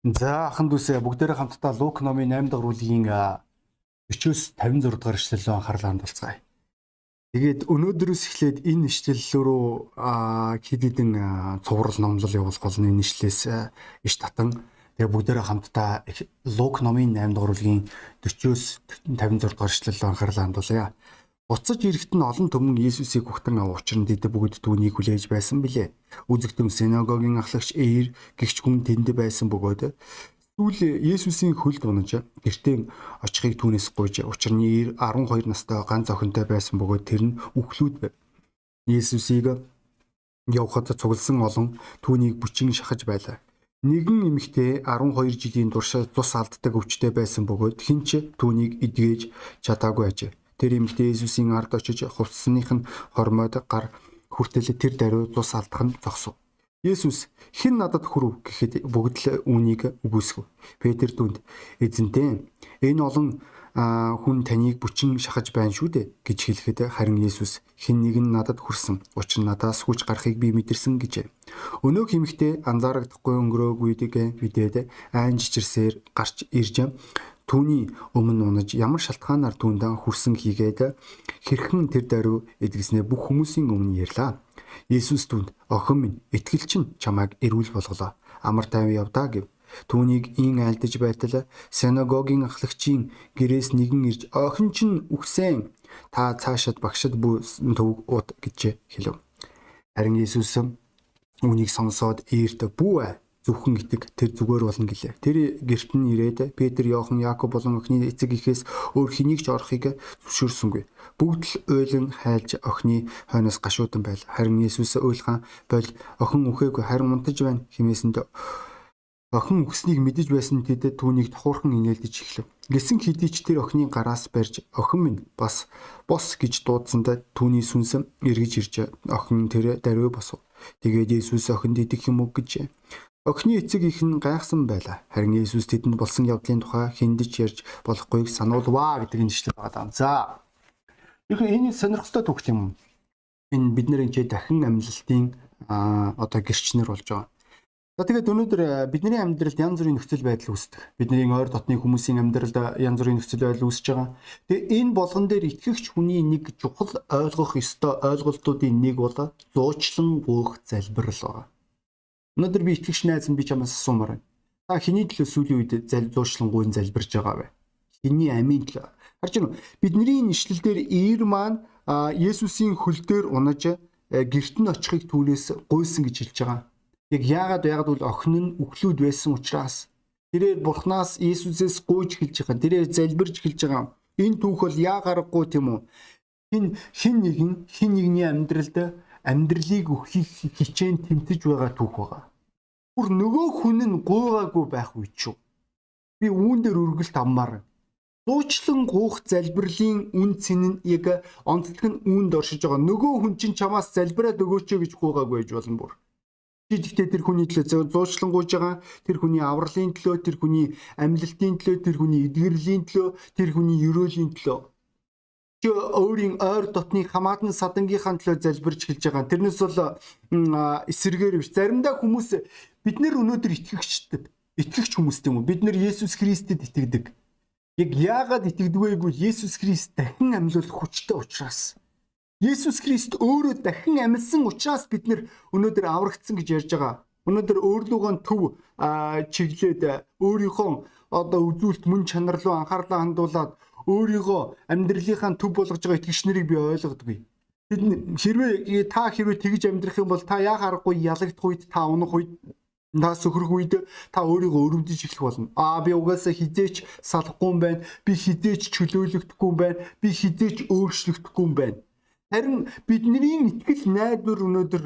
За ахын дүүсээ бүгдээрээ хамтдаа Лук номын 8 дахь бүлгийн 40-оос 56 дугаар эшлэл рүү анхаарлаа хандуулцгаая. Тэгээд өнөөдрөөс эхлээд энэ эшлэл рүү хэд хэдэн цуврал номлол явуулах болно энэ эшлээс иш татан тэгээд бүгдээрээ хамтдаа Лук номын 8 дахь бүлгийн 40-оос 56 дугаар эшлэл рүү анхаарлаа хандуулъя. Буцаж ирэхэд нь олон түмэн Иесусыг хүхтэн авуучран дэд бүгд түүнийг хүлээж байсан билээ. Үзэгтэн синагогийн ахлагч Эйр гихч хүн тэнд байсан бөгөөд сүүл Иесусийн хөлд унаж гэртээ очихыг түүнээс гуйж учир нь Эйр 12 настай ганц охинтой байсан бөгөөд тэр нь үхлүүд байв. Иесусыг явхад цугласан олон түүнийг бүчин шахаж байлаа. Нэгэн эмэгтэй 12 жилийн турш цус алддаг өвчтэй байсан бөгөөд хинч түүнийг эдгэж чадаагүй ажээ. Тэр эмэгтэй Иесусийн ард очиж хувцсных нь хормойд гар хүртэл тэр даруй цус алдах нь зогсов. Есүс хэн надад хүрв гэхэд бүгд л үүнийг үгүйсгэв. Петр түнд эзэнтэй энэ олон хүн таныг бүчин шахаж байна шүү дээ гэж хэлэхэд харин Есүс хэн нэг нь надад хүрсэн учир надаас хүч гарахыг би мэдэрсэн гэжээ. Өнөө химэгтээ анзаарагдахгүй өнгөрөөгүйдэг мэдээд айн жичирсээр гарч ирж Түүний өмнө унаж ямар шалтгаанаар түүндээ хүрсэн хийгээд хэрхэн тэр даруй эдгэснээ бүх хүмүүсийн өмнө ярьлаа. Есүс түнд охин минь итгэл чинь чамайг эрүүл болголоо. Амар тайван явдаа гэв. Түүнийг ин айлдаж байтал синагогийн ахлагчийн гэрээс нэгэн ирж охин чинь үхсэн. Та цаашаад багшд бүү төв ууд гэж хэлв. Харин Есүс үүнийг сонсоод eerт бүү зөвхөн итэг тэр зүгээр болно гэлээ. Тэр герт нь ирээд Петр, Иохан, Яаков болон охины эцэг ихээс өөр хэнийг ч орохыг зөвшөөрсөнгүй. Бүгд л ойлон хайлж охины хойноос гашуудан байл. Харин Есүс ойлгаан бол охин үхээгүй харин унтаж байна хэмээсэнд охин үхснийг мэдэж байсан тэдэд түүнийг тохуурхан инээлдэж эхлэв. Гисэн хэдий ч тэр охины гараас барьж охин минь бас бос гэж дуудсандаа түүний сүнсэн эргэж ирж охин тэр даруй босов. Тэгээд Есүс охинд идэх юм уу гэж Охины эцэг их нь гайхсан байлаа. Харин Есүс тэдэнд болсон явдлын тухай хиндэж ярьж болохгүйг сануулваа гэдэг энэ ишлэл байгаа. За. Яг энэ сонирхолтой түүх юм. Энэ бид нэр энэ дахин амьлалтын одоо гэрчнэр болж байгаа. За тэгээд өнөөдөр бидний амьдралд янз бүрийн нөхцөл байдал үүсдэг. Бидний ойр дотны хүмүүсийн амьдралд янз бүрийн нөхцөл байдал үүсэж байгаа. Тэгээд энэ болгон дээр итгэгч хүний нэг чухал ойлгох ёстой ойлголтуудын нэг бол зуучлан гуйх залбирал байгаа. Өнөөдөр би итгэгч найз нь би чамаас асуумаар байна. Та хэний төлөө сүүлийн үед залзуушлангуйн залбирж байгаа вэ? Хэний амийн төлөө? Харж уу? Бидний нэшлэл дээр ир маань Есүсийн хөл дээр унаж герт нь очихыг түүнээс гуйсан гэж хэлж байгаа. Яг яагаад яагаад бол охин нь үхлүүд байсан учраас тэрээр бурхнаас Иесусээс гуйж хэлж байгаа. Тэрээр залбирж хэлж байгаа. Энэ түүх бол яа гарахгүй тийм үү? Хин хин нэгэн хин нэгний амьдралд амьдралыг өгөхийг хичээн тэмтэж байгаа түүх байгаа. Бүр нөгөө хүн нь гуйгаагүй байх үе ч. Би үүн дээр өргөлт аммаар дуучлан гуух залбирлын үн цэн нь яг онцлог нь үүнд оршиж байгаа. Нөгөө хүн чинь чамаас залбираад өгөөч гэж гуйгаагүй байж болно бүр. Чи гэхдээ тэр хүний төлөө зуучлан гуйж байгаа, тэр хүний авралын төлөө, тэр хүний амьлалтын төлөө, тэр хүний эдгэрлийн төлөө, тэр хүний ерөөлийн төлөө чи өөрийн ойр дотны хамаатан садангийнхаа төлөө залбирч хэлж байгаа. Тэрнээс бол эсэргээр биш. Заримдаа хүмүүс бид нэр өнөөдөр итгэгчтэй итгэгч хүмүүс тийм үү? Бид нэр Есүс Христэд итгэдэг. Яг яагаад итгэдэг вэ гэвэл Есүс Христ дахин амьлуулах хүчтэй учраас. Есүс Христ өөрөө дахин амьсан учраас бид нэр өнөөдөр аврагдсан гэж ярьж байгаа. Өнөөдөр өөрлөгөө төв чиглээд өөрийнхөө одоо үзүүлэлт мөн чанар руу анхаарлаа хандуулад өөрийгөө амьдралынхаа төв болгож байгаа итгэгч нарыг би ойлгодгүй. Тэд хэрвээ та хэрвээ тэгж амьдрах юм бол та яа харахгүй ялагдах үед та унах үед та сөхрөх үед та өөрийгөө өрөвдөж эхлэх болно. Аа би угаасаа хизээч салахгүй юм байна. Би хизээч чөлөөлөгдөхгүй юм байна. Би хизээч өөрчлөгдөхгүй юм байна. Харин бидний итгэл найдвар өнөөдөр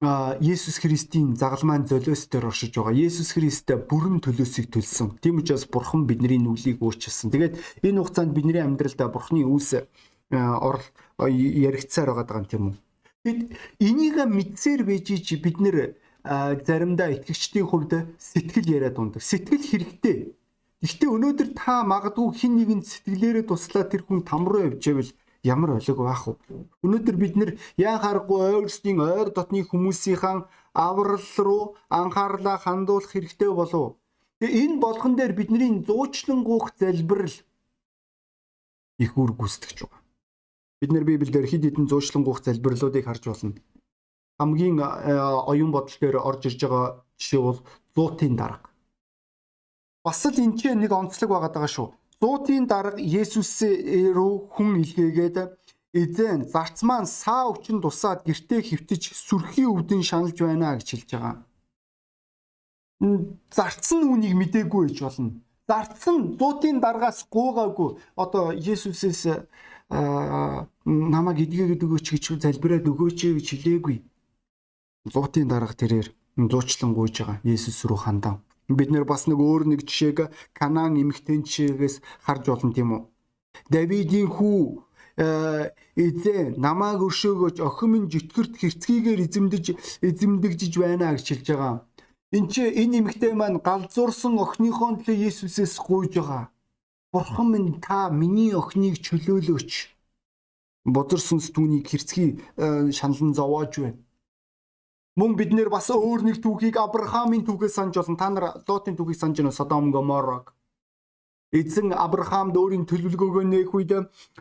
Есүс Христийн загалмайн золиос дээр оршиж байгаа. Есүс Христ бүрэн төлөөсийг төлсөн. Тийм учраас Бурхан бидний нүглийг уучлсан. Тэгээд энэ хугацаанд бидний амьдралд Бурханы үүс орол яригдсаар байгаа юм тийм үү? Тэгэд энийг мэдсээр байж чи бид нэр заримдаа итгэгчдийн хувьд сэтгэл яриад ундаг. Сэтгэл хэрэгтэй. Гэхдээ өнөөдөр та магадгүй хин нэгэнд сэтгэлээрээ туслаа тэр хүн там руу явж байвал ямар олиг байх вэ? Өнөөдөр бид нэр яа харахгүй ойрсдын ойр дотны хүмүүсийнхаа аврал руу анхаарлаа хандуулах хэрэгтэй болов. Тэгээ энэ болгон дээр бидний зуучлан гуйх залбирал их үр гүйцэтгэж байгаа. Бид нэр Библиэлд хэд хэдэн зуучлан гуйх залбирлуудыг харж болно. Хамгийн оюун бодол дээр орж ирж байгаа жишээ бол зуутын дарга. Бас л энэ ч нэг онцлог байгаа шүү. Зуутын дарга Есүс рүү хүн илгээгээд эзэн зарц маань саа өвчин тусаад гертээ хөвтөж сүрхий өвдөн шаналж байна гэж хэлж байгаа. Зарц нь үнийг мдээгүй гэж болно зарцсан зуутын даргаас гуугаагүй одоо Есүсээс намайг эдгээд өгөөч гэж залбираад өгөөч гэж хэлээгүй. Зуутын дарга тэрээр зуучлан гуйж байгаа Есүс рүү хандав. Бид нэр бас нэг өөр нэг жишээг Канаан эмэгтэй жишээгээс харж болно тийм үү? Давидын хүү эзэн намааг өршөөгөөч охин минь житгэрт хэрцгийгээр эзэмдэж эзэмдэгжиж байна гэж хэлж байгаа. Энд чи энэ эмэгтэй маань галзуурсан охиныхоо төлөө Есүсээс гуйж байгаа. Бурхан минь та миний охиныг чөлөөлөөч. Бодорсон түүнийг хэрцгий э, шаналн зовоож байна. Мөн бид нэр бас өөр нэг түүхийг Авраамийн түүхээс санаж олон та нар Лотын түүхийг санаж байна Содом Гоморог. Эзэн Авраамд өөрийн төлөвлөгөөгөө нээх үед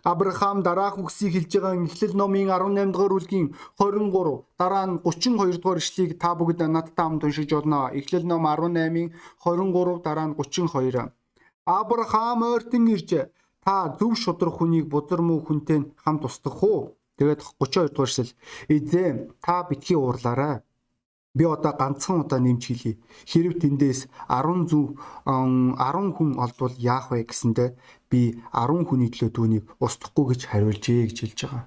Авраам дараах үгсийг хэлж байгаа Эхлэл номын 18 дугаар бүлгийн 23 дараа нь 32 дугаар ишлэгийг та бүгд надтай хамт уншиж болно. Эхлэл ном 18-ын 23 дараа нь 32. Авраам ойртон ирж та зөв шудрах хүнийг бузар муу хүнтэй хамт устгах уу? Тэгээд 32 дугаар ишлэл эзэн та битгий уурлаарай Би одоо ганцхан удаа нэмж хэлье. Хэрв тэндээс 10 зүв 10 хүн олдвол яах вэ гэсэндэ би 10 хүний төлөө түүнийг устгахгүй гэж хариулжээ гэж хэлж байгаа.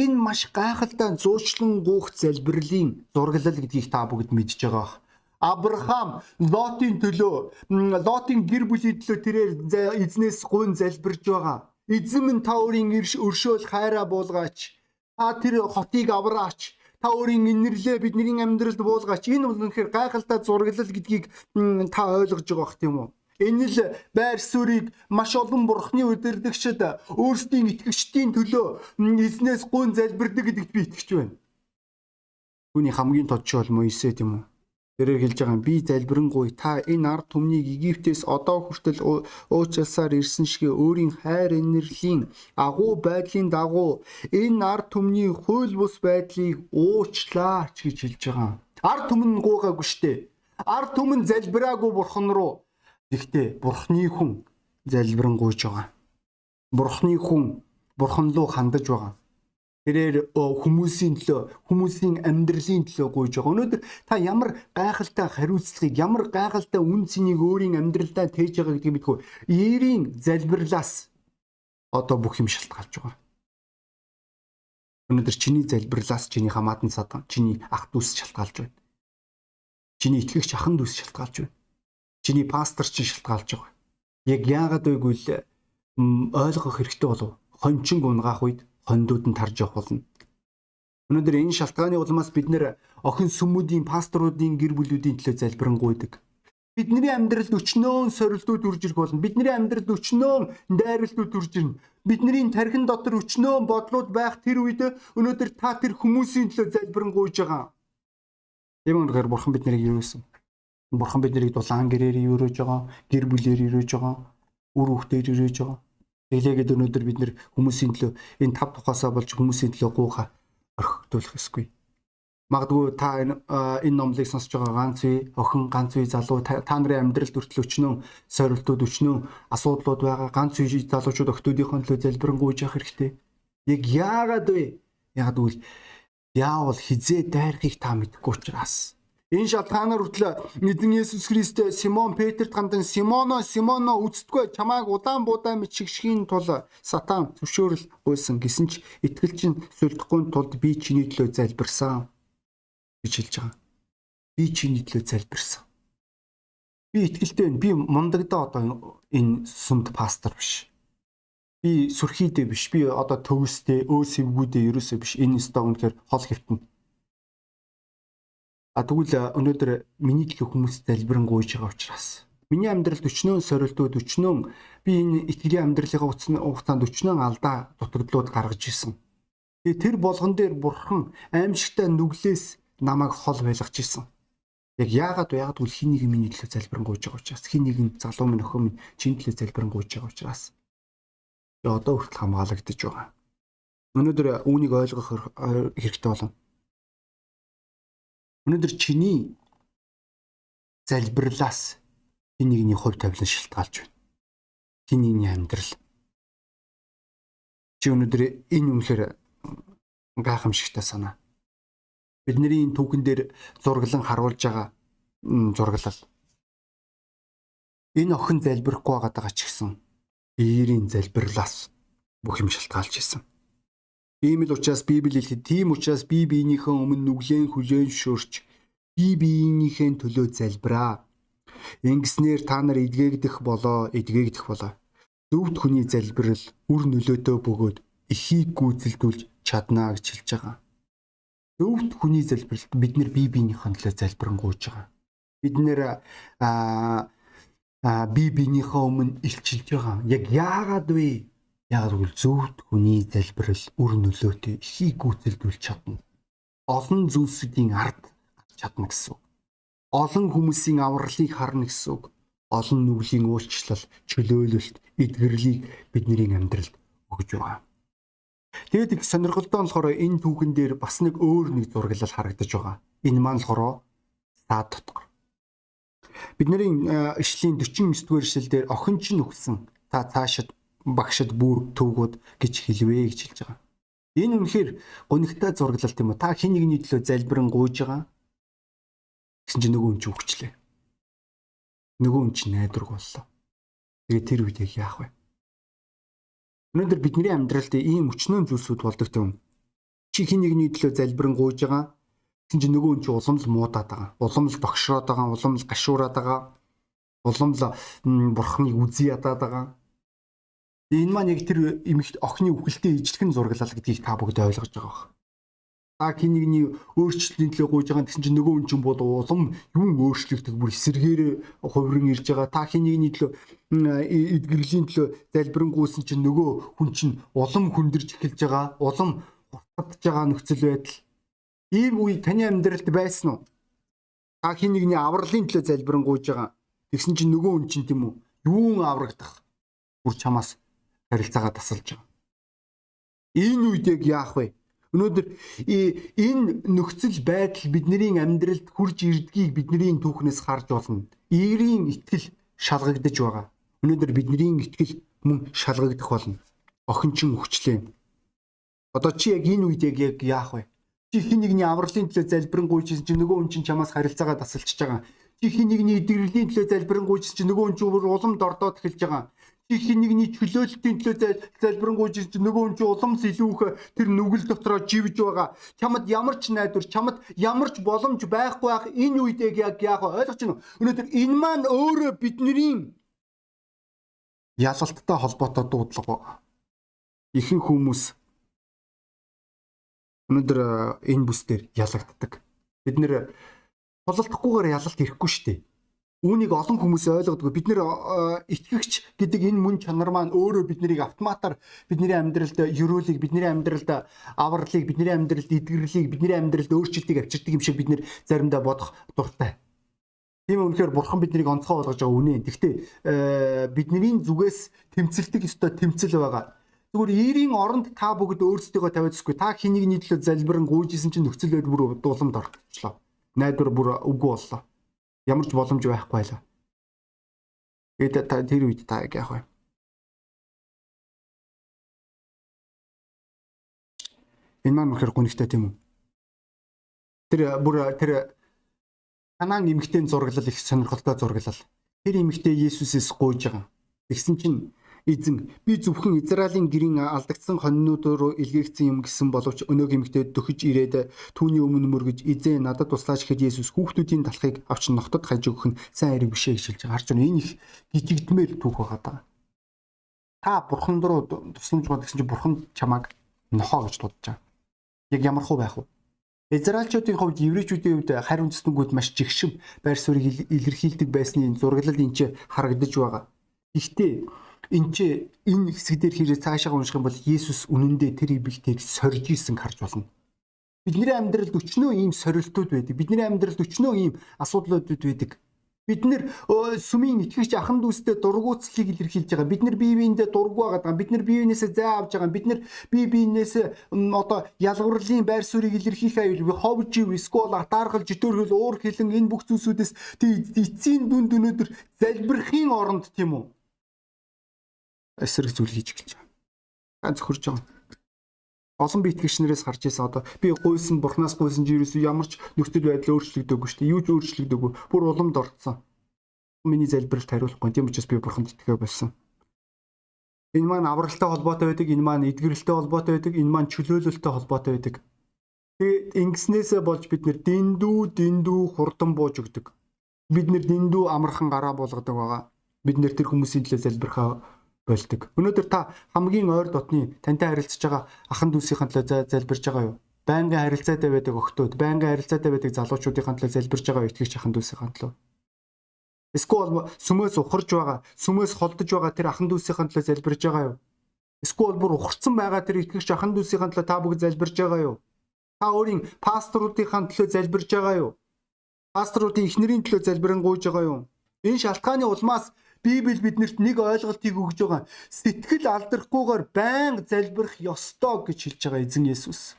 Энэ маш гайхалтай зуучлан гуйх залбирлын зураглал гэдгийг та бүгд мэдж байгаа. Авраам Лотын төлөө Лотын гэр бүлийн төлөө тэрээр эзнээс гуйн залбирж байгаа. Эзэн минь та өөрийн өршөөл хайраа буулгаач. Та тэр хотыг авраач та өөрийн инэрлээ бидний амьдралд буулгаач. Энэ бол үнэхээр гайхалтай зураглал гэдгийг та ойлгож байгаа бох тийм үү? Энэ л байр суурийг маш олон бурхны удирдагчид өөрсдийн итгэгчдийн төлөө эзнээс гун залбирдаг гэдэгт би итгэж байна. Түүний хамгийн тодч бол Моисе тийм үү? Тэрээр хэлж байгаа би залбирanгүй та энэ ард түмнийг Египтээс одоо хүртэл уучлсаар ирсэн шиг өөрийн хайр инэрлийн агуу байдлын дагуу энэ ард түмний хууль бус байдлыг уучлаач гэж хэлж байгаа. Ард түмэн гуугаагүй штэ. Ард түмэн залбираагүй бурхан руу. Гэхдээ бурхны хүн залбирanгуйж байгаа. Бурхны хүн бурхан руу хандаж байгаа. Тэрээр хүмүүсийн төлөө, хүмүүсийн амьдралын төлөө гуйж байгаа. Өнөөдөр та ямар гайхалтай хариуцлагыг, ямар гайхалтай үн цэнийг өөрийн амьдралдаа тээж байгаа гэдгийг мэдгүй. Eerийн залбирлаас одоо бүх юм шалтгаалж байгаа. Өнөөдөр чиний залбирлаас чиний хамаатан садан, чиний ах дүүс шалтгаалж байна. Чиний итгэгч ахан дүүс шалтгаалж байна. Чиний пастор чинь шалтгаалж байгаа. Яг яагаад вэ гэвэл ойлгох хэрэгтэй болов. Хончин унгаах үед хондууд нь тарж явах болно. Өнөөдөр энэ шалтгааны улмаас бид нэр охин сүмүүдийн пасторуудын гэр бүлүүдийн төлөө залбирanгуйдаг. Бидний амьдралд өчнөөн сорилтууд үрж ирэх болно. Бидний амьдралд өчнөөн дайралтууд үрж ирнэ. Бидний тархин дотор өчнөөн бодлууд байх тэр үед өнөөдөр та тэр хүмүүсийн төлөө залбирanгуйж байгаа. Тийм үнэхээр бурхан биднийг юу гэсэн? Бурхан биднийг дулаан гэрээр өрөөж байгаа, гэр бүлээр өрөөж байгаа, үр хөвгтөөр өрөөж байгаа. Тэглээгээд өнөөдөр бид нэр хүмүүсийн төлөө энэ тав тухаасаа болж хүмүүсийн төлөө гууха орхигдуулах эсгүй. Магадгүй та энэ энэ номлыг сонсож байгаа ганц үе охин ганц үе залуу та нарын амьдралд хүртэл өчнөө сорилтууд өчнөө асуудлууд байгаа ганц үе залуучууд охтуудынхон төлөө залбирanгуйж явах хэрэгтэй. Яг яагаад вэ? Яагаад гэвэл яавал хизээ дайрахыг та мэдгүй учраас Энэ шалтгаанаар хүртэл эзэн Есүс Христ Симон Петрт хандан Симоно Симоно үздэггүй чамайг удаан буудаан мэд шигшхийн тул сатан зөвшөөрөл байсан гэсэн ч итгэлч нь сүлдэхгүй тулд би чиний төлөө залбирсан гэж хэлж байгаа. Би чиний төлөө залбирсан. Би итгэлтэй байна. Би мундагдаа одоо энэ сүмд пастор биш. Би сүрхийдээ биш. Би одоо төгсдөө өөс эвгүүдээ ерөөсөө биш. Энэ стог үнэхээр хол хэвтэн А тэгвэл өнөөдөр миний төлөө хүмүүс залбирanгуйж байгаа учраас миний амьдралд өчнөө сорилтууд өчнөө би энэ итгэлийн амьдралынхаа хугацаанд өчнөө алдаа дутагдлууд гаргаж ирсэн. Тэгээ тэр болгон дээр бурхан аимшигтай нүглээс намайг хол байлгаж исэн. Яг яагаад яагаад үл хин нэг миний төлөө залбирanгуйж байгаа учраас хин нэг нь залуу минь охин минь чиний төлөө залбирanгуйж байгаа учраас одоо хүртэл хамгаалагдаж байгаа. Өнөөдөр үүнийг ойлгох хэрэгтэй болно. Өнөөдөр чиний залбирлаас хин нэгний хувь тавилан шилтгаалж байна. Хин нэгний амьдрал. Чи өнөөдөр энэ үнэхээр гайхамшигтай санаа бидний түүхэн дээр зураглан харуулж байгаа зураглал. Энэ охин залбирахгүй байгаа ч гэсэн биеийн залбирлаас бүх юм шалтгаалж исэн. Тийм л учраас Библи хэлэхэд тийм учраас би биенийхээ өмнө нүглэн хүлээн шөрч би биенийхээ төлөө залбираа. Ингэснээр та нар эдгээгдэх болоо, эдгээгдэх болоо. Зөвхт хүний залбирал үр нөлөөтэй бөгөөд эхийг гүйцэлдүүлж чаднаа гэж хэлж байгаа өвд хүний залбиралд бид нэр бие биенийхэн төлөө залбирanгуйж байгаа. Бид нэр аа бие биенийхээ өмнө илчилж байгаа. Яг яагаад вэ? Яагаад гэвэл зөвхт хүний залбирал үр нөлөөтэй ихийг гүйцэлдүүлж чадна. Олон зүйлсүүдийн ард чадна гэсэн үг. Олон хүмүүсийн авралыг харна гэсэн үг. Олон нүглийн уучлал, чөлөөлөлт, эдгэрлийг бидний амьдралд өгж байгаа. Тэгээд их сонирхолтой болохоор энэ түүхэн дээр бас нэг өөр нэг зураглал харагдаж байгаа. Энэ маань болохоор саад дотгор. Бидний ишлийн 49 дугаар ишлэл дээр охин ч нүгсэн та цаашид багшид бүр төвгүүд гэж хэлвэ гэж хэлж байгаа. Энэ үнэхээр гонигтай зураглал тийм үү? Та хин нэгний төлөө залбирэн гуйж байгаа. Гэсэн чинь нөгөө хүн ч өгчлээ. Нөгөө хүн ч найдварг боллоо. Тэгээ тэр үед яах вэ? Өнөөдөр бидний амьдралд ийм өчнөө зүйлсүүд болдог юм. Чи хин нэгний төлөө залбирэн гуйж байгаа. Тэгин чи нөгөө хүн чи улам л муудаад байгаа. Улам л тогшроод байгаа, улам л гашуураад байгаа. Улам л бурхныг үзий ядаад байгаа. Энэ маань яг тэр эмэгт охины үхэлтэд ижлэгэн зураглал гэдгийг та бүгд ойлгож байгаа бох та хин нэгний өөрчлөлтийн төлөө гуйж байгаа гэсэн чинь нөгөө хүн чинь бол улам юм өөрчлөгдөх бүр эсэргээр хувиран ирж байгаа. Та хин нэгний төлөө эдгэрлийн төлөө залбирanгүйсэн чинь нөгөө хүн чинь улам хүндэрж эхэлж байгаа улам хурцдж байгаа нөхцөл байдал. Ийм үе таны амьдралд байсан уу? Та хин нэгний авралын төлөө залбирanгуйж байгаа. Тэгсэн чинь нөгөө хүн чинь тийм үү? Юун аврагдах? Бүр чамаас харилцаагаа тасалж байгаа энэ үед яг яах вэ Өнөөдөр энэ нөхцөл байдал бидний амьдралд хурж ирдгийг бидний түүхнээс харж болно. Игрийн итгэл шалгагдаж байгаа. Өнөөдөр бидний итгэл мөн шалгагдах болно. Охинчин өгчлээ. Одоо чи яг энэ үед яг яах вэ? Чи хин нэгний авралын төлөө залбирanгуйч чи нөгөө хүн чинь чамаас харилцаагаа тасалчж байгаа. Чи хин нэгний эдгэрлийн төлөө залбирanгуйч чи нөгөө хүн чинь улам дордоод эхэлж байгаа чи хин нэгний чөлөөлтийн төлөө залбирanгуйж чи нөгөө хүн чи уламс илүү их тэр нүгэл дотроо живж байгаа. Чамд ямар ч найдвар, чамд ямар ч боломж байхгүй байх энэ үед яг вэ? Ойлгож байна? Өнөөдөр энэ маань өөрөө бидний ялалттай холбоотой дуудлага. Ихэнх хүмүүс өнөөдөр энэ бүс дээр ялагддаг. Бид нэр хололдохгүйгээр ялалт ирэхгүй шүү дээ. Үүнийг олон хүмүүс ойлгодгүй. Бид нэр итгэгч гэдэг энэ мөн чанар маань өөрөө биднийг автоматар бидний амьдралд ерөөлийг, бидний амьдралд авралыг, бидний амьдралд эдгэрлийг, бидний амьдралд өөрчлөлтийг авчирдаг юм шиг бид нэр заримдаа бодох дуртай. Тийм үнэхээр бурхан биднийг онцгой болгож байгаа үнэ. Гэхдээ бидний зүгээс тэмцэлдэг ёстой тэмцэл байгаа. Зүгээр eerийн оронд та бүгд өөрсдөө тавиадсгүй. Та хэнийг төлөө залбирэн гуйжсэн чинь нөхцөл байдал бүр дууламд орчихлоо. Найдвар бүр үгүй боллоо ямар ч боломж байхгүй байлаа. Тэгээд та тэр үед та яах вэ? Энэ маань үнэхээр гонигтай тийм үү? Тэр бүр тэр Канаан эмэгтэйн зураглал их сонирхолтой зураглал. Тэр эмэгтэй Есүсээс гуйж байгаа. Тэгсэн чинь Эзэн би зөвхөн Израилийн гэрийн алдагдсан хоньнууд руу илгээгдсэн юм гэсэн боловч өнөөгийн эмэгтэй дөхөж ирээд түүний өмнө мөргөж эзээ надад туслаач гэхэд Есүс хүүхдүүдийн талхыг авч ногтод хаж өгөх нь сайн хэрэг бишээ гэж хэлж байгаа. Харж байна энэ их гжигдмээр түүх байгаа даа. Та бурхан руу тусламж гол гэсэн чинь бурхан чамааг нохоо гэж дуудаж байгаа. Яг ямар хуу байх вэ? Израильчуудын хувьд еврейчүүдийн хувьд харь үндэстнүүд маш жигшим байр суурийг илэрхийлдэг байсны зураглал энэ ч харагдаж байгаа. Гэхдээ энэ чи энэ хэсэг дээр хэрэг цаашаа унших юм бол Есүс үнэндээ тэр ибэлтийг сорж исэн харж болно. Бидний амьдралд өчнөө ийм сорилтууд байдаг. Бидний амьдралд өчнөө ийм асуудлууд байдаг. Бид нэр сүмийн итгэгч ахан дүүстэй дургуутслыг илэрхийлж байгаа. Бид нэр бие биендээ дургу байгаа. Бид нэр бие биенээсээ зай авч байгаа. Бид нэр бие биенээсээ одоо ялгуурлын байр суурийг илэрхийлэх аюул ховж ив скол атаархал житөрхөл уур хилэн энэ бүх зүйлсүүдээс эцсийн дүн дүнөдөр залбирахын оронд тийм үү? Эсрэг зүйл хийж гэлж байгаа. Ганц хөрж байгаа олон би итгэгч нараас харж ирсэн одоо би гуйсан бурхнаас гуйсан жирээс ямар ч нөхцөл байдал өөрчлөгдөөгүй шүү дээ. Юу ч өөрчлөгдөөгүй. Бүр уламд орцсон. Миний залбиралд хариулахгүй. Тийм учраас би бурханд итгэе болсон. Энэ маань авралтай холбоотой байдаг, энэ маань эдгэрэлтэй холбоотой байдаг, энэ маань чөлөөлөлтэй холбоотой байдаг. Тэгээд ингэснээсээ болж бид нэр дэндүү дэндүү хурдан бууж өгдөг. Бид нэр дэндүү амархан гараа болгодог байгаа. Бид нэр тэр хүмүүсийн төлөө залбирхаа болдог. Өнөөдөр та хамгийн ойр дотны тантай харилцаж байгаа ахын дүүсийн төлөө залбирж байгаа юу? Байнгын харилцаатай байдаг охтууд, байнгын харилцаатай байдаг залуучуудын төлөө залбирж байгаа итгэгч ахын дүүсийн төлөө. Эсвэл сүмөөс ухарж байгаа, сүмөөс холдож байгаа тэр ахын дүүсийн төлөө залбирж байгаа юу? Эсвэл бүр ухарсан байгаа тэр итгэгч ахын дүүсийн төлөө та бүгд залбирж байгаа юу? Та өөрийн пасторуудын төлөө залбирж байгаа юу? Пасторуудын эхнэрийн төлөө залбирanгуйж байгаа юу? Энэ шалтгааны улмаас Библи биднэрт нэг ойлголтыг өгж байгаа. Сэтгэл алдрахгүйгээр байнга залбирах ёстой гэж хэлж байгаа эзэн Есүс.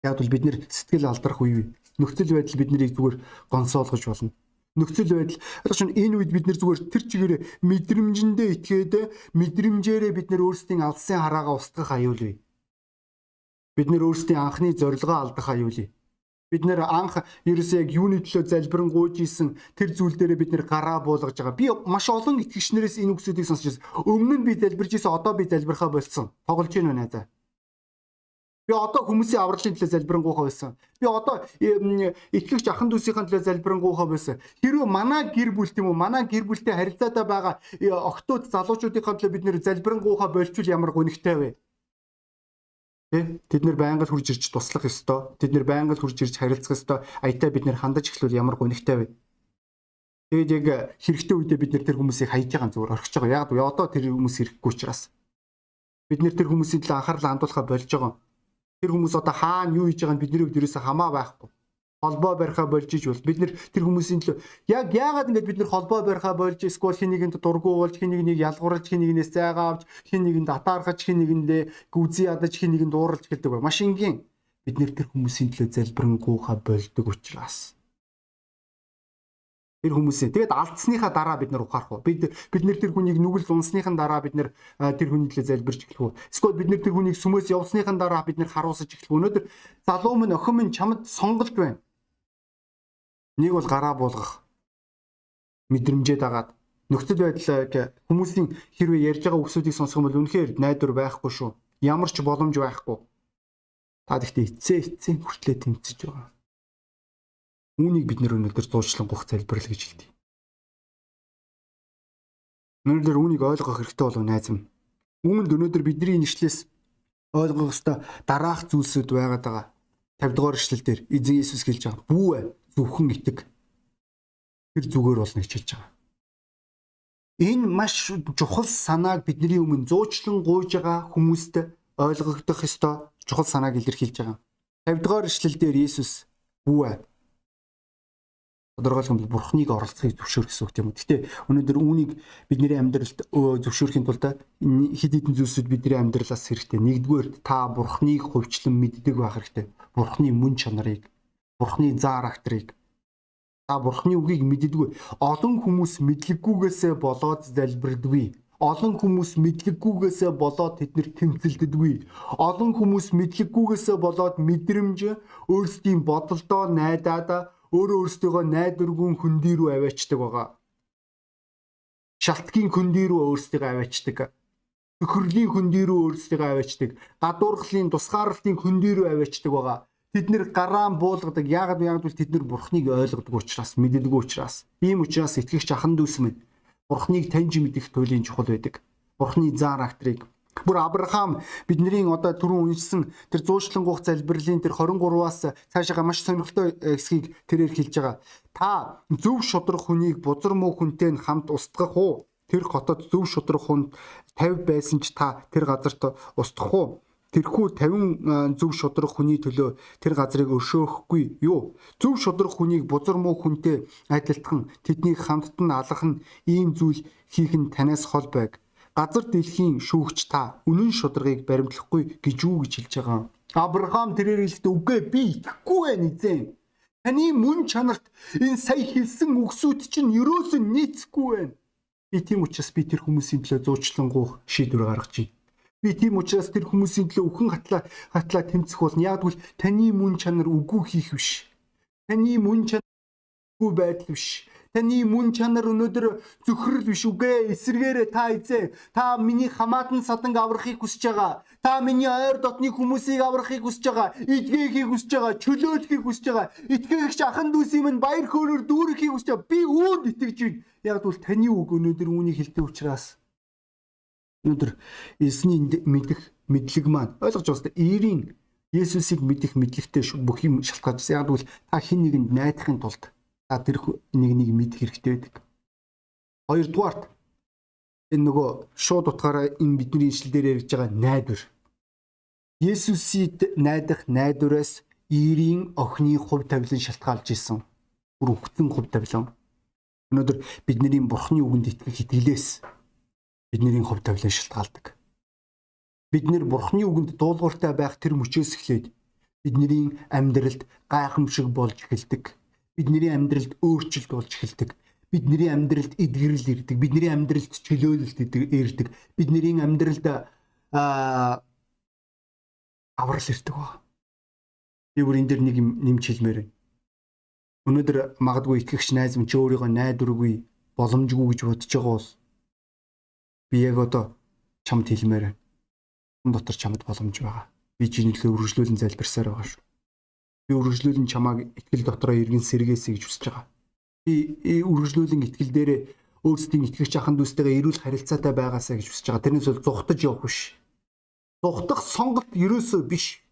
Яг бол бид нэр сэтгэл алдрах үе. Нөхцөл байдал биднийг зүгээр гонсоолгож болно. Нөхцөл байдал чинь энэ үед бид нэр зүгээр тэр чигээр мэдрэмжэндээ итгээд мэдрэмжээрээ бид нэр өөрсдийн алсын хараагаа устгах аюулгүй. Бид нэр өөрсдийн анхны зорилгоо алдах аюулгүй. Бид нэр анх ерөөсөө яг юуны төлөө залбирanгуйж исэн тэр зүйл дээрээ бид нэр гараа буулгаж байгаа. Би маш олон итгэгчнэрээс энэ үгсүүдийг сонсч байсан. Өмнө нь би залбирж исэн одоо би залбирхаа болсон. Тоглож гин байна за. Би одоо хүмүүсийн авралын төлөө залбирanгуйхаа байсан. Би одоо итгэгч ахын дүүсийн төлөө залбирanгуйхаа байсан. Хэрвээ манай гэр бүл тийм үү манай гэр бүлтэй харилцаатай байгаа охтууд залуучуудын төлөө бид нэр залбирanгуйхаа болчвол ямар гонигтай вэ? Тэ тэд нэр байнга хурж ирж туслах ёстой. Тэд нэр байнга хурж ирж харилцах ёстой. Аятаа бид нэр хандаж эхлүүл ямар гонигтай вэ? Тэгээд яг хэрэгтэй үедээ бид нэр тэр хүмүүсийг хайж байгаа зүгээр орхиж байгаа. Яг одоо тэр хүмүүс ирэхгүй учраас бид нэр тэр хүмүүсийн төлөө анхаарал хандуулахаа болж байгаа. Тэр хүмүүс одоо хаана юу хийж байгааг нь бидний хувьд ерөөсөө хамаа байхгүй холбоо барихаа болж иж бол бид нэр тэр хүмүүсийн төлөө яг яагаад ингэж бид нэр холбоо барихаа болж эсвэл хин нэгэнд дургу болж хин нэгийг ялгуурлаж хин нэгнээс зайгаа авч хин нэгэнд атаархаж хин нэгэндээ гүзий ядаж хин нэгэнд ууралж гэлдэг бай. Маш энгийн. Бид нэр тэр хүмүүсийн төлөө залбирanгуйха болдог учраас. Тэр хүмүүсээ тэгээд алдсныхаа дараа бид нар ухаарах уу? Бид бид нэр тэр хүнийг нүгэл унсныхаа дараа бид нэр тэр хүний төлөө залбирч эхлэх үү? Эсвэл бид нэр тэр хүнийг сүмөөс явсныхаа дараа бид нэр харуулсаж эхлэх үү? Өнөөдөр залуу минь охин минь чамд сонголт байна Нэг бол гараа буулгах мэдрэмжээ дагаад нөхцөл байдлыг хүмүүсийн хэрвээ ярьж байгаа үгсүүдийг сонсох юм бол үнэхээр найдвар байхгүй шүү. Ямар ч боломж байхгүй. Та гэхдээ эцээ эцээ хүртлээ тэмцэж байгаа. Үүнийг бид нэр өнөөдөр зуучлан гух залбирал гэж хэлдэг. Өнөөдөр үүнийг ойлгох хэрэгтэй болов найз минь. Үүнд өнөөдөр бидний нэшлээс ойлгох ёстой дараах зүйлсүүд байгаад байгаа. 50 дугаар эшлэл дээр эзэн Иесус хэлж байгаа. Бүү зөвхөн итэг тэр зүгээр болно гэж хэлж байгаа. Энэ маш чухал санааг бидний өмнө зуучлан гуйж байгаа хүмүүст ойлгогдох ёстой чухал санааг илэрхийлж байгаа. 50 дугаар ишлэл дээр Иесус бүү тодорхойлох юм бол бурхныг оролцохыг зөвшөөрөх гэсэн үг тийм үү. Гэтэ өнөөдөр үүнийг бидний амьдралд зөвшөөрөхийн тулд хэд хэдэн зүйлсүүд бидний амьдралаас хэрэгтэй. Нэгдүгээр та бурхныг хувьчлан мэддэг байх хэрэгтэй. Бурхны мөн чанарыг Бурхны заа характерыг та Бурхны үгийг мэддэггүй. Олон хүмүүс мэдлэггүйгээсээ болоод залбирдаггүй. Олон хүмүүс мэдлэггүйгээсээ болоод тэднэр тэмцэлддэггүй. Олон хүмүүс мэдлэггүйгээсээ болоод мэдрэмж өөрсдийн бодолдоо найдаад өөрөө өөрсдийгөө найдваргүй хөндий рүү аваачдаг байгаа. Шалтгийн хөндий рүү өөрсдийгөө аваачдаг. Төхөрлийн хөндий рүү өөрсдийгөө аваачдаг. Гадуурхлын тусгаарлалтын хөндий рүү аваачдаг байгаа Бид нэр гараан буулгадаг. Яагаад яагаад бол тэд нар бурхныг ойлгодог учраас, мэддэг учраас. Ийм учраас итгэгч ахан дүүс минь бурхныг таньж мэдэх туйлын чухал байдаг. Бурхны зан характерыг Бүр Авраам бидний одоо түрүүн уншсан тэр зуушлангуух залбирлын тэр 23-аас цаашаа маш сонирхолтой э, хэсгийг тэрээр хэлж байгаа. Та зөв шудрах хүнийг бузар муу хүнтэй хамт устгах уу? Тэр хотод зөв шудрах хүн 50 байсан ч та тэр газарт устгах уу? Тэрхүү 50 зөв шудрах хүний төлөө тэр газрыг өршөөхгүй юу? Зөв шудрах хүнийг бузар муу хүнтэй адилтхан тэднийг хамтд нь алах нь ийм зүйл хийх нь танаас хол байг. Газар дэлхийн шүүгч та үнэн шударгыг баримтлахгүй гэж юу гэж хэлж байгаа. Авраам тэрээр хэлэхдээ үгүй би итгэхгүй байна эзэн. Таны мөн чанарт энэ сая хэлсэн үгсүүд чинь ерөөсөө нийцэхгүй байна. Би тийм учраас би тэр хүмүүсийн төлөө зуучлангуй шийдвэр гаргаж байна Би тийм учраас тэр хүмүүсийн төлөө өхөн хатлаа хатлаа тэмцэх болно. Яг бол таны мөн чанар үгүй хийх биш. Таны мөн чанар үгүй байдал биш. Таны мөн чанар өнөөдөр зөвхөрл биш үгүй эсэргээрээ та эзээ та миний хамаатан саданг аврахыг хүсэж байгаа. Та миний ойр дотны хүмүүсийг аврахыг хүсэж байгаа. Идгээхийг хүсэж байгаа. Чөлөөлөхийг хүсэж байгаа. Итгэгч ахын дүүсийн минь баяр хөөрөөр дүүрэхийг хүсэж байгаа. Би үүнд итгэж байна. Яг бол таны үг өнөөдөр үүнийг хэлдэг учраас өнөөдөр эзний мэдэх мэдлэг маань ойлгож байгаа хэвээр eerийн Есүсийг мэдэх мэдлэгтэй бүх юм шалтгаалж яг бол та хин нэгэнд найдахын тулд та тэр нэг нэг мэдэх хэрэгтэй байдаг. Хоёрдугаарт энэ нөгөө шууд утгаараа энэ бидний ишлэл дээр ярьж байгаа найдвар. Есүсийг найдах найдвараас eerийн охины хувь тавилан шалтгаалж исэн. Бүр өгцөн хувь тавилан. Өнөөдөр бидний бурхны үгэнд итгэх итгэлээс бидний хувь тавилан шалтгаалдаг. Бид нэр Бурхны үгэнд дуулууртай байх тэр мөчөөс эхлээд бидний амьдралд гайхамшиг болж эхэлдэг. Бидний амьдралд өөрчлөлт болж эхэлдэг. Бидний амьдралд эдгэрэл ирдэг. Бидний амьдралд чөлөөлөлт ирдэг. Бидний амьдралд аа аврал ирдэг ба. Би бүр энэ дэр нэг юм нэмж хэлмээр байна. Өнөөдөр магадгүй итгэгч найз минь ч өөрийгөө найдваргүй боломжгүй гэж бодож байгаа бол Би яг одоо чамд хэлмээр байна. Хүн дотор чамд боломж байгаа. Би жинхэнэ үргэлжлүүлэн залбирсаар байгаа шүү. Би үргэлжлүүлэн чамааг итгэл дотроо иргэн сэргээсэй гэж хүсэж байгаа. Би үргэлжлүүлэн итгэл дээрээ өөрсдийн итгэгч ахын дүүстэйгээ эрүүл харилцаатай байгаасаа гэж хүсэж байгаа. Тэрнээс бол зүхтаж явах биш. Зүхтах сонголт ерөөсөө биш.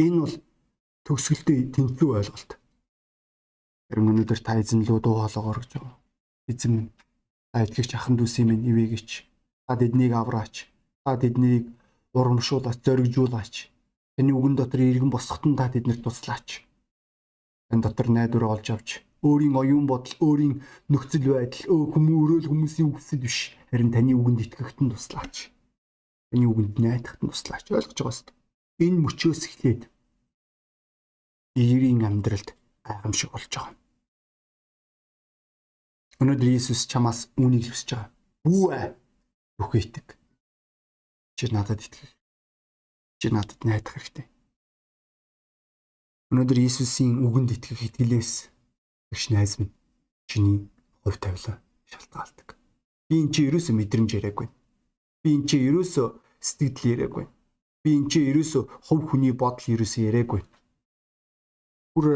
Энэ бол төгсгөлтэй тэнцүү ойлголт. Харин өнөөдөр та эзэн лөө дуу хоолойгоор гэж байгаа. Эзэн минь Та итгэгч ахын дүүсийн минь ивэгч. Та тэднийг авраач. Та тэднийг урамшуулаач, зоригжуулаач. Таны үгэн дотор иргэн босгоход та тэднэрт туслаач. Тань дотор найдвар олж авч өөрийн оюун бодол, өөрийн нөхцөл байдал, хүмүүрөөл хүмүүсийн үгсэд биш. Харин таны үгэнд итгэхт нь туслаач. Таны үгэнд найдахт нь туслаач. Ойлгож байгаа дээ. Энэ мөчөөс эхлээд ирийн амьдралд гайхамшиг болж байгаа. Өнөөдөр Иесус чамаас үүнийг хүсэж байгаа. Бүү ээ. Үгүй итэг. Чи надад итгэх. Чи надад найдах хэрэгтэй. Өнөөдөр Иесусийн үгэнд итгэх итгэлээс тэгш найз минь чиний хувь тавилан шалтгаалдаг. Би эн чи ерөөсөө мэдрэмж яриаггүй. Би эн чи ерөөсөө сэтгэл яриаггүй. Би эн чи ерөөсөө хувь хүний бодол ерөөсөө яриаггүй. Бүр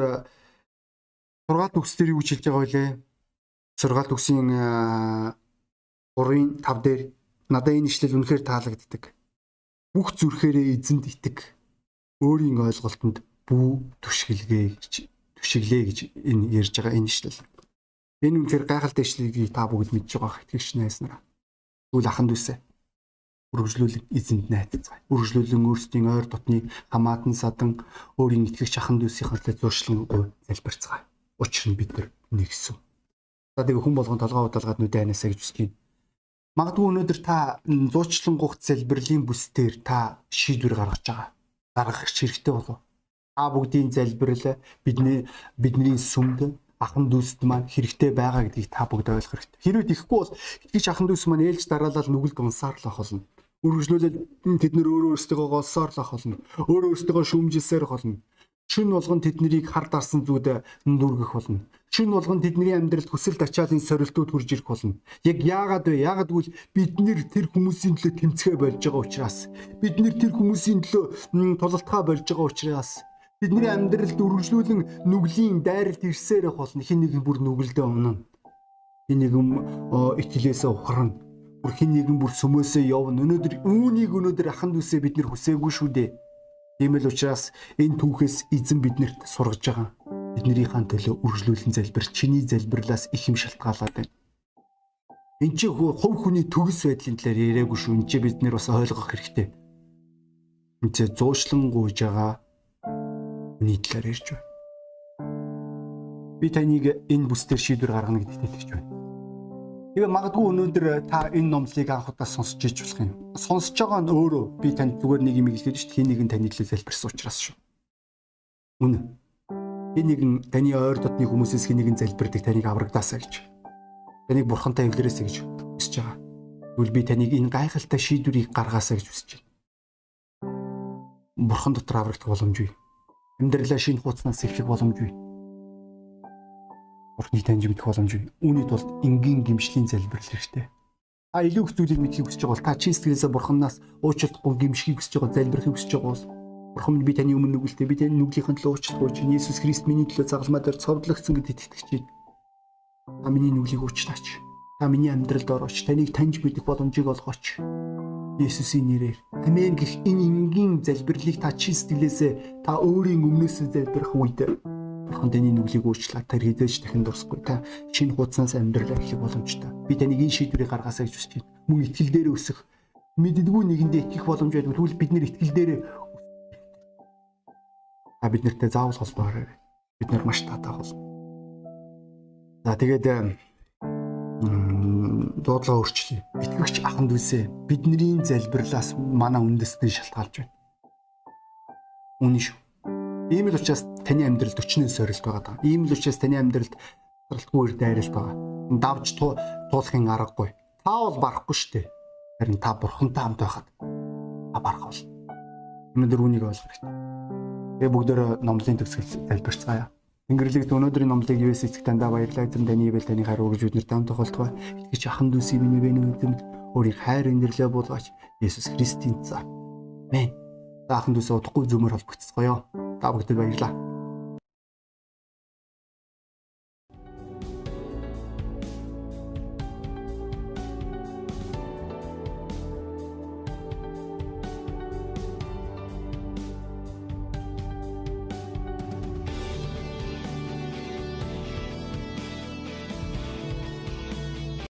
6 төгс дээр юу хэлж байгаа вэ? Сургаалт үгсийн 3-ын 5 дээр надад энэ ишлэл үнэхээр таалагддаг. Бүх зүрхээрээ эзэнд итэг. Өөрийн ойлголтод бүү түшгэлгээ гэж түшиглээ гэж энэ ярьж байгаа энэ ишлэл. Энэ үнэхээр гайхалтай ишлэлийг та бүгд мэдж байгаа итгэгч найснараа. Тэгвэл аханд үсэ. Үргэлжлүүлэн эзэнд найдацгаая. Үргэлжлүүлэн өөрсдийн ойр дотны хамаатан садан өөрийн итгэгч аханд үсийнхээ зуршлан залбирцгаая. Учир нь бид нэгсэн. Тэгээ хүн болгон толгоо удалгаад нүдэ анасаа гэж байна. Магадгүй өнөөдөр та зуучлан гух залбирлын бүсдээр та шийдвэр гаргаж байгаа. Гаргах хэрэгтэй болов. Та бүгдийн залбирал бидний бидний сүмд ахан дүүсд маань хэрэгтэй байгаа гэдгийг та бүгд ойлгох хэрэгтэй. Хэрвээ тийхгүй бол итгэж ахан дүүс маань ээлж дараалал нүгэлд унсаар л ах болно. Үргэлжлүүлээд тэд нөр өөрөө өөрсдөө голсоор л ах болно. Өөрөө өөрсдөө шүмжилсээр болно. Шүн болгон тэднийг хар дарсан зүйд нүргэх болно шин болгон тэдний амьдралд хүсэл тачаалын сорилтууд хурж ирэх болно. Яг яагаад вэ? Яагаад гэвэл бид нэр тэр хүмүүсийн төлөө тэмцэхэ болж байгаа учраас бид нэр тэр хүмүүсийн төлөө тулалтгаа болж байгаа учраас бидний амьдралд үргэлжлүүлэн нүглийн дайралт ирсээр болно. Хин нэгэн бүр нүгэлдээ өмнө. Хин нэгэн итгэлээсээ ухрана. Бүр хин нэгэн бүр сүмөөсөө явна. Өнөөдөр үүнийг өнөөдөр аханд үсээ бид нэр хүсээгүй шүү дээ. Тийм л учраас энэ түүхээс эзэн биднэрт сургаж байгаа биднэрийнхээ төлөө үргэлжлүүлэн залбир чиний залбирлаас их юм шалтгаалаад байна. Энд чи хувь хүний төгс байдлын талаар яриаггүй шүү. Энд чи бид нэр бас ойлгох хэрэгтэй. Эцээ зуушлан гуйж байгаа хүний талаар ярьж байна. Би таныг энэ бүсдэр шийдвэр гаргана гэдэгт итгэж байна. Тэгээ магадгүй өнөөдөр та энэ номлыг анх удаа сонсч иж болох юм. Сонсож байгаа нь өөрөө би танд зүгээр нэг юм хэлэхэд шүү дээ. Хин нэгэн таны төлөө залбирсан учраас шүү. Үнэ. Хин нэгэн таны ойр дотны хүмүүсээс хин нэгэн залбирдаг таныг аврагдаасаа гэж. Таныг бурхантай эвлэрээсэ гэж хүсэж байгаа. Тэгвэл би таныг энэ гайхалтай шийдвэрийг гаргаасаа гэж хүсэж байна. Бурхан дотор аврагдах боломжгүй. Амьдралаа шинэ хуудаснаас эхлэх боломжгүй Бурхныг таньж мэдэх боломжгүй. Үүний тулд энгийн гимшлийн залбирал хэрэгтэй. Та илүү их зүйлийг мэдхийг хүсэж байгаа бол та чин сэтгэлээсээ Бурханаас уучлахгүй гимшихийг хүсэж байгаа, залбирахыг хүсэж байгаа бол Бурхан минь би таны өмнө нүгэлтэй, би таны нүглийнхэн төлөө уучлахгүй чинь Иесус Христ миний төлөө загалмаа дээр цовдлогдсон гэдэгт итгэж чинь. Та миний нүглийг уучлаач. Та миний амьдралд орооч. Таныг таньж мэдэх боломжийг олгооч. Есүсийн нэрээр. Амен гэх энэ энгийн залбирлыг та чин сэтгэлээсээ та өөрийн өмнөөсөө залбирах үед Бурхан таны нүглийг уучлаа. Тэр хизээж дахин дуусахгүй. Та шинэ хуудаснаас амьдрал эхлэх боломжтой. Би таныг энэ шийдвэрийг гаргаасаа гэж хүсэж байна. Мөн итгэл дээр өсөх. Мэддэггүй нэгэндээ итгэх боломж байдаг. Тэгвэл бид нэр итгэл дээр та бид нартай заавал холбоо хараа. Бид нар маш татаа бол. За тэгээд дуудлага өөрчлөе. Итгэгч аханд үсэ бидний залбирлаас манай үндэстэн шалтгаалж байна. Үнэн шүү. Ийм л учраас таны амьдралд өчнөө сорилт байгаа даа. Ийм л учраас таны амьдралд сорилтгүй дайралт байгаа. Давж туулахын аргагүй. Та бол барахгүй шүү дээ. Харин та бурхантай хамт байхад та барах бол. Өнөөдөр үнийг ойлгох хэрэгтэй. Тэгээ бүгдөө номлын төгсгөл залбирцгаая. Тэнгэрлэгт өнөөдрийн номлыг US эцэг тандаа баярлалаа. Эзэн таны ивэл таны хайр үргэж биднэрт хамт тохиолдгоо. Итгэж ахын дүүсийн миний бэнэ үнэмд өөрийн хайр инэрлээ буулгаач. Есүс Христийн цаа. Амен. Ахын дүүсээ удахгүй зүмөр холбогцгоё. Та бүгдэд баярлалаа.